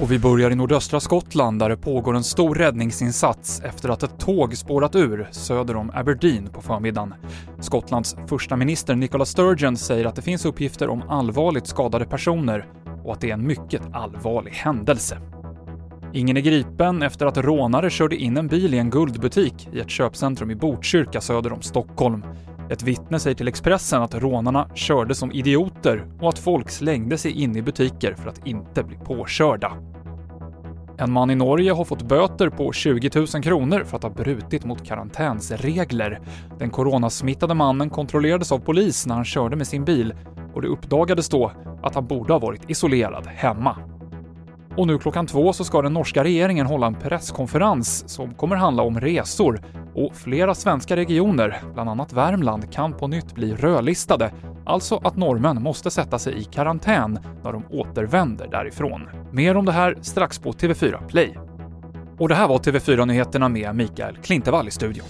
Och vi börjar i nordöstra Skottland där det pågår en stor räddningsinsats efter att ett tåg spårat ur söder om Aberdeen på förmiddagen. Skottlands första minister Nicola Sturgeon säger att det finns uppgifter om allvarligt skadade personer och att det är en mycket allvarlig händelse. Ingen är gripen efter att rånare körde in en bil i en guldbutik i ett köpcentrum i Botkyrka söder om Stockholm. Ett vittne säger till Expressen att rånarna körde som idioter och att folk slängde sig in i butiker för att inte bli påkörda. En man i Norge har fått böter på 20 000 kronor för att ha brutit mot karantänsregler. Den coronasmittade mannen kontrollerades av polis när han körde med sin bil och det uppdagades då att han borde ha varit isolerad hemma. Och nu klockan två så ska den norska regeringen hålla en presskonferens som kommer handla om resor och flera svenska regioner, bland annat Värmland, kan på nytt bli rödlistade, alltså att norrmän måste sätta sig i karantän när de återvänder därifrån. Mer om det här strax på TV4 Play. Och det här var TV4-nyheterna med Mikael Klintevall i studion.